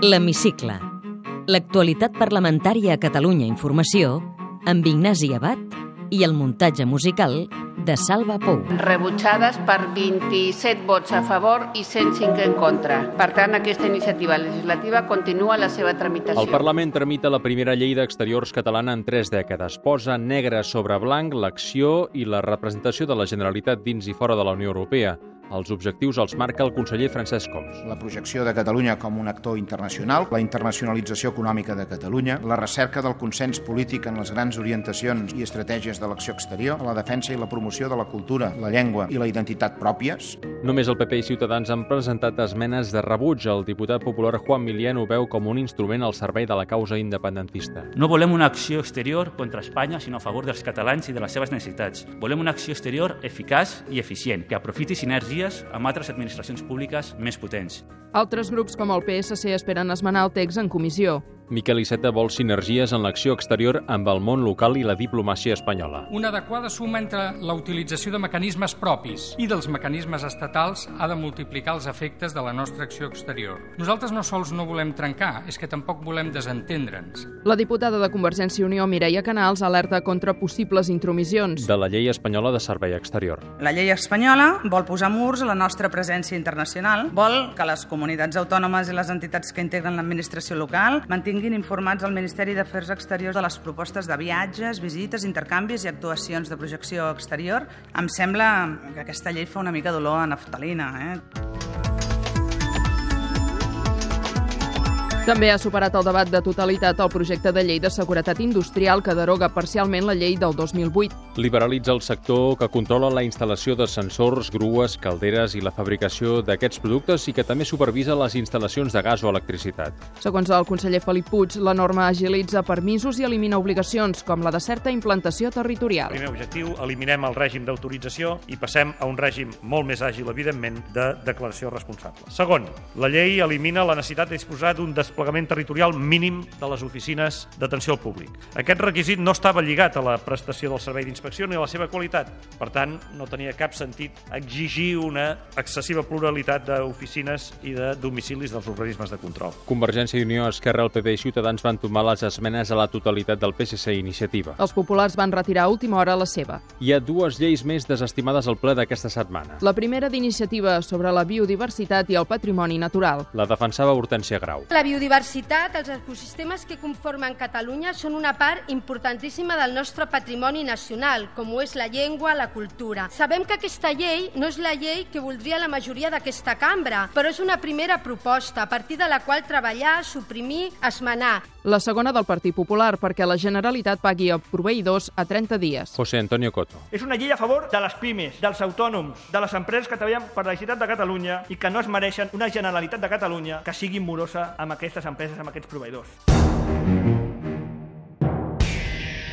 L'Hemicicle. L'actualitat parlamentària a Catalunya Informació amb Ignasi Abad i el muntatge musical de Salva Pou. rebutjades per 27 vots a favor i 105 en contra. Per tant, aquesta iniciativa legislativa continua la seva tramitació. El Parlament tramita la primera llei d'exteriors catalana en tres dècades. Posa negre sobre blanc l'acció i la representació de la Generalitat dins i fora de la Unió Europea. Els objectius els marca el conseller Francesc Coms. La projecció de Catalunya com un actor internacional, la internacionalització econòmica de Catalunya, la recerca del consens polític en les grans orientacions i estratègies de l'acció exterior, la defensa i la promoció de la cultura, la llengua i la identitat pròpies. Només el PP i Ciutadans han presentat esmenes de rebuig. El diputat popular Juan Milian ho veu com un instrument al servei de la causa independentista. No volem una acció exterior contra Espanya, sinó a favor dels catalans i de les seves necessitats. Volem una acció exterior eficaç i eficient, que aprofiti sinergies amb altres administracions públiques més potents. Altres grups com el PSC esperen esmenar el text en comissió. Miquel Iceta vol sinergies en l'acció exterior amb el món local i la diplomàcia espanyola. Una adequada suma entre la utilització de mecanismes propis i dels mecanismes estatals ha de multiplicar els efectes de la nostra acció exterior. Nosaltres no sols no volem trencar, és que tampoc volem desentendre'ns. La diputada de Convergència i Unió, Mireia Canals, alerta contra possibles intromissions. De la llei espanyola de servei exterior. La llei espanyola vol posar murs a la nostra presència internacional, vol que les comunitats autònomes i les entitats que integren l'administració local mantinguin informats al Ministeri d'Afers Exteriors de les propostes de viatges, visites, intercanvis i actuacions de projecció exterior. Em sembla que aquesta llei fa una mica dolor a naftalina. Eh? També ha superat el debat de totalitat el projecte de llei de seguretat industrial que deroga parcialment la llei del 2008. Liberalitza el sector que controla la instal·lació de sensors, grues, calderes i la fabricació d'aquests productes i que també supervisa les instal·lacions de gas o electricitat. Segons el conseller Felip Puig, la norma agilitza permisos i elimina obligacions, com la de certa implantació territorial. Primer objectiu, eliminem el règim d'autorització i passem a un règim molt més àgil, evidentment, de declaració responsable. Segon, la llei elimina la necessitat de disposar d'un desplegament territorial mínim de les oficines d'atenció al públic. Aquest requisit no estava lligat a la prestació del servei d'inspecció ni a la seva qualitat. Per tant, no tenia cap sentit exigir una excessiva pluralitat d'oficines i de domicilis dels organismes de control. Convergència i Unió, Esquerra, el PP i Ciutadans van tomar les esmenes a la totalitat del PSC i Iniciativa. Els populars van retirar a última hora la seva. Hi ha dues lleis més desestimades al ple d'aquesta setmana. La primera d'iniciativa sobre la biodiversitat i el patrimoni natural. La defensava Hortència Grau. La biodiversitat, els ecosistemes que conformen Catalunya són una part importantíssima del nostre patrimoni nacional, com ho és la llengua, la cultura. Sabem que aquesta llei no és la llei que voldria la majoria d'aquesta cambra, però és una primera proposta a partir de la qual treballar, suprimir, esmenar. La segona del Partit Popular, perquè la Generalitat pagui a proveïdors a 30 dies. José Antonio Coto. És una llei a favor de les pimes, dels autònoms, de les empreses que treballen per la Generalitat de Catalunya i que no es mereixen una Generalitat de Catalunya que sigui morosa amb aquestes empreses, amb aquests proveïdors.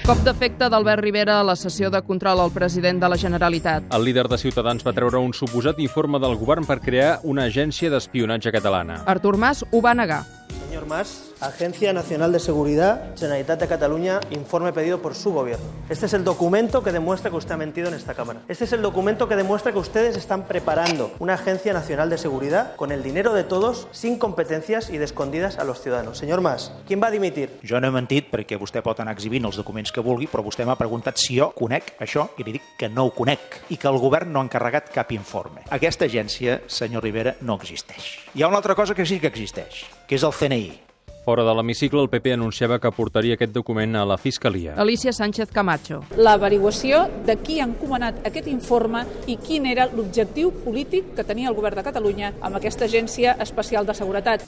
Cop d'efecte d'Albert Rivera a la sessió de control al president de la Generalitat. El líder de Ciutadans va treure un suposat informe del govern per crear una agència d'espionatge catalana. Artur Mas ho va negar. Señor Mas, Agencia Nacional de Seguridad, Generalitat de Cataluña, informe pedido por su gobierno. Este es el documento que demuestra que usted ha mentido en esta Cámara. Este es el documento que demuestra que ustedes están preparando una Agencia Nacional de Seguridad con el dinero de todos, sin competencias y de escondidas a los ciudadanos. Señor Mas, ¿quién va a dimitir? Jo no he mentit perquè vostè pot anar exhibint els documents que vulgui, però vostè m'ha preguntat si jo conec això i li dic que no ho conec i que el govern no ha encarregat cap informe. Aquesta agència, senyor Rivera, no existeix. Hi ha una altra cosa que sí que existeix, que és el CNI. Fora de l'hemicicle, el PP anunciava que portaria aquest document a la Fiscalia. Alicia Sánchez Camacho. L'averiguació de qui ha encomanat aquest informe i quin era l'objectiu polític que tenia el govern de Catalunya amb aquesta agència especial de seguretat.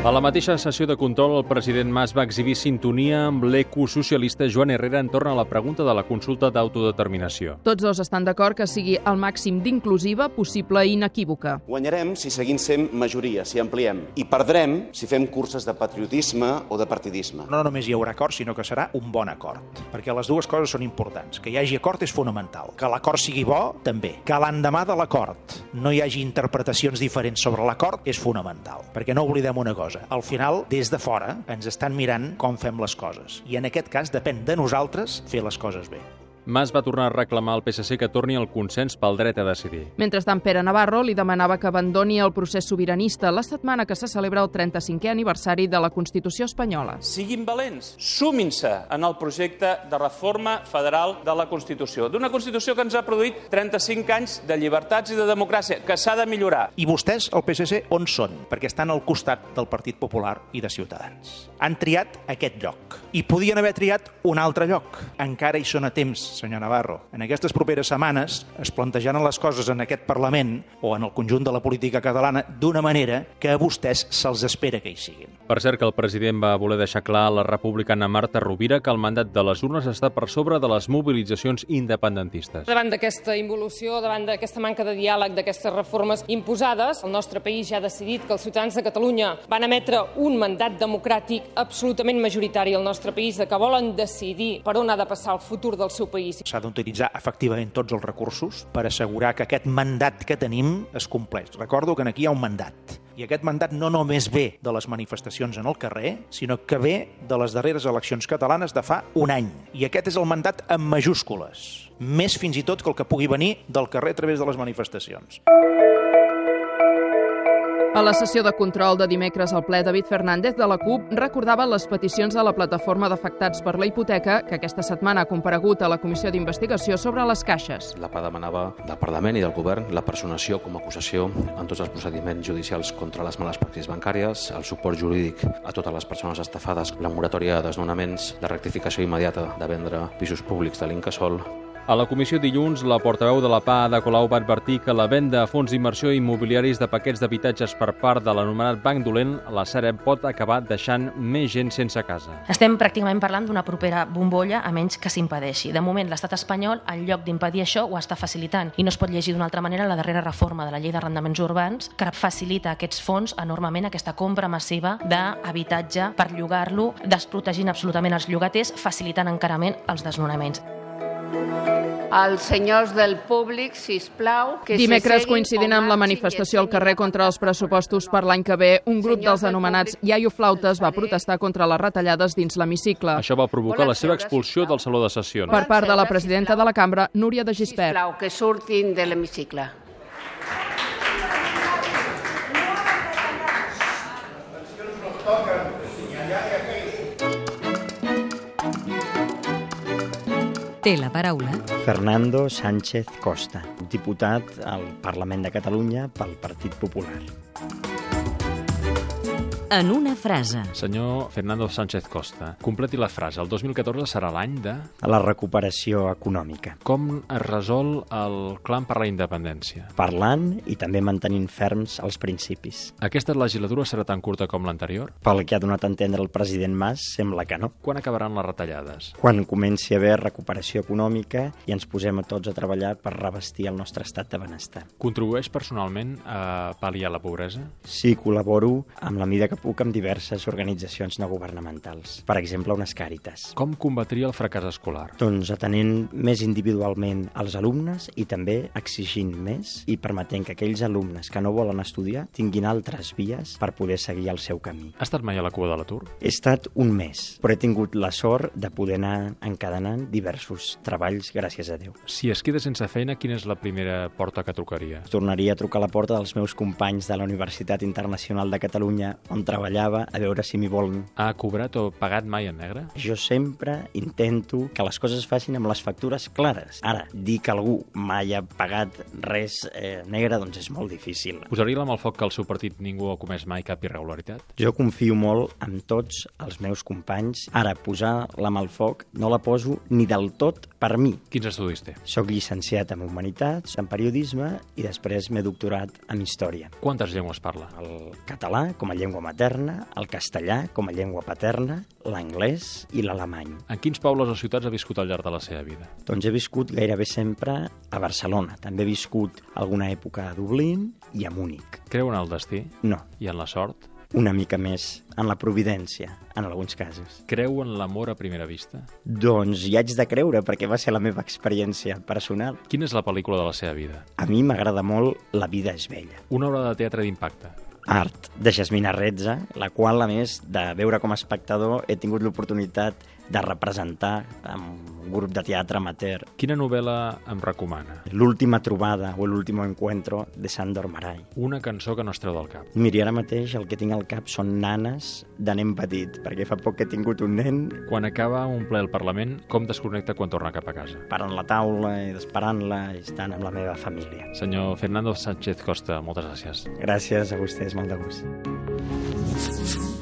A la mateixa sessió de control, el president Mas va exhibir sintonia amb l'ecosocialista Joan Herrera entorn a la pregunta de la consulta d'autodeterminació. Tots dos estan d'acord que sigui el màxim d'inclusiva possible i inequívoca. Guanyarem si seguim sent majoria, si ampliem, i perdrem si fem curses de patriotisme o de partidisme. No només hi haurà acord, sinó que serà un bon acord. Perquè les dues coses són importants. Que hi hagi acord és fonamental. Que l'acord sigui bo, també. Que l'endemà de l'acord no hi hagi interpretacions diferents sobre l'acord és fonamental. Perquè no oblidem una cosa. Al final, des de fora, ens estan mirant com fem les coses. I en aquest cas depèn de nosaltres fer les coses bé. Mas va tornar a reclamar al PSC que torni al consens pel dret a decidir. Mentrestant, Pere Navarro li demanava que abandoni el procés sobiranista la setmana que se celebra el 35è aniversari de la Constitució espanyola. Siguin valents, sumin-se en el projecte de reforma federal de la Constitució, d'una Constitució que ens ha produït 35 anys de llibertats i de democràcia, que s'ha de millorar. I vostès, el PSC, on són? Perquè estan al costat del Partit Popular i de Ciutadans. Han triat aquest lloc. I podien haver triat un altre lloc. Encara hi són a temps, senyor Navarro. En aquestes properes setmanes es plantejaran les coses en aquest Parlament o en el conjunt de la política catalana d'una manera que a vostès se'ls espera que hi siguin. Per cert, que el president va voler deixar clar a la republicana Marta Rovira que el mandat de les urnes està per sobre de les mobilitzacions independentistes. Davant d'aquesta involució, davant d'aquesta manca de diàleg, d'aquestes reformes imposades, el nostre país ja ha decidit que els ciutadans de Catalunya van emetre un mandat democràtic absolutament majoritari al nostre país de que volen decidir per on ha de passar el futur del seu país. S'ha d'utilitzar efectivament tots els recursos per assegurar que aquest mandat que tenim es compleix. Recordo que aquí hi ha un mandat. I aquest mandat no només ve de les manifestacions en el carrer, sinó que ve de les darreres eleccions catalanes de fa un any. I aquest és el mandat en majúscules. Més fins i tot que el que pugui venir del carrer a través de les manifestacions. A la sessió de control de dimecres al ple, David Fernández de la CUP recordava les peticions de la plataforma d'afectats per la hipoteca que aquesta setmana ha comparegut a la Comissió d'Investigació sobre les caixes. La PA demanava del Parlament i del Govern la personació com a acusació en tots els procediments judicials contra les males praxis bancàries, el suport jurídic a totes les persones estafades, la moratòria de desnonaments, la rectificació immediata de vendre pisos públics de l'Incasol, a la comissió dilluns, la portaveu de la PA, Ada Colau, va advertir que la venda a fons d'inversió immobiliaris de paquets d'habitatges per part de l'anomenat Banc Dolent, la Sareb pot acabar deixant més gent sense casa. Estem pràcticament parlant d'una propera bombolla, a menys que s'impedeixi. De moment, l'estat espanyol, en lloc d'impedir això, ho està facilitant. I no es pot llegir d'una altra manera la darrera reforma de la llei d'arrendaments urbans, que facilita aquests fons enormement, aquesta compra massiva d'habitatge per llogar-lo, desprotegint absolutament els llogaters, facilitant encarament els desnonaments. Els senyors del públic, si plau, que Dimecres, coincidint amb la manifestació al carrer contra els pressupostos per l'any que ve, un grup dels anomenats Iaio Flautes va protestar contra les retallades dins l'hemicicle. Això va provocar la seva expulsió del Saló de Sessions. Per part de la presidenta de la cambra, Núria de Gispert. Sisplau, que surtin de l'hemicicle. Té la paraula Fernando Sánchez Costa, diputat al Parlament de Catalunya pel Partit Popular. En una frase. Senyor Fernando Sánchez Costa, completi la frase. El 2014 serà l'any de... La recuperació econòmica. Com es resol el clam per la independència? Parlant i també mantenint ferms els principis. Aquesta legislatura serà tan curta com l'anterior? Pel que ha donat a entendre el president Mas, sembla que no. Quan acabaran les retallades? Quan comenci a haver recuperació econòmica i ens posem a tots a treballar per revestir el nostre estat de benestar. Contribueix personalment a pal·liar la pobresa? Sí, col·laboro amb la mida que puc amb diverses organitzacions no governamentals, per exemple unes càritas. Com combatria el fracàs escolar? Doncs atenent més individualment als alumnes i també exigint més i permetent que aquells alumnes que no volen estudiar tinguin altres vies per poder seguir el seu camí. Ha estat mai a la cua de l'atur? He estat un mes, però he tingut la sort de poder anar encadenant diversos treballs, gràcies a Déu. Si es queda sense feina, quina és la primera porta que trucaria? Tornaria a trucar a la porta dels meus companys de la Universitat Internacional de Catalunya, on treballava a veure si m'hi volen. Ha cobrat o pagat mai en negre? Jo sempre intento que les coses es facin amb les factures clares. Ara, dir que algú mai ha pagat res eh, negre doncs és molt difícil. Posaria amb el foc que el seu partit ningú ha comès mai cap irregularitat? Jo confio molt en tots els meus companys. Ara, posar la mà al foc no la poso ni del tot per mi. Quins estudis té? Soc llicenciat en Humanitats, en Periodisme i després m'he doctorat en Història. Quantes llengües parla? El català com a llengua materna, el castellà com a llengua paterna, l'anglès i l'alemany. En quins pobles o ciutats ha viscut al llarg de la seva vida? Doncs he viscut gairebé sempre a Barcelona. També he viscut alguna època a Dublín i a Múnich. Creu en el destí? No. I en la sort? Una mica més en la providència, en alguns casos. Creu en l'amor a primera vista? Doncs hi haig de creure, perquè va ser la meva experiència personal. Quina és la pel·lícula de la seva vida? A mi m'agrada molt La vida és bella. Una obra de teatre d'impacte? Art, de Jasmina Retza, la qual, a més de veure com a espectador, he tingut l'oportunitat de representar amb un grup de teatre amateur. Quina novel·la em recomana? L'última trobada o l'último encuentro de Sandor Maray. Una cançó que no es treu del cap. Miri, ara mateix el que tinc al cap són nanes de nen petit, perquè fa poc que he tingut un nen... Quan acaba un ple al Parlament, com desconnecta quan torna cap a casa? Parant la taula i esperant-la i estant amb la meva família. Senyor Fernando Sánchez Costa, moltes gràcies. Gràcies a vostès, molt de gust.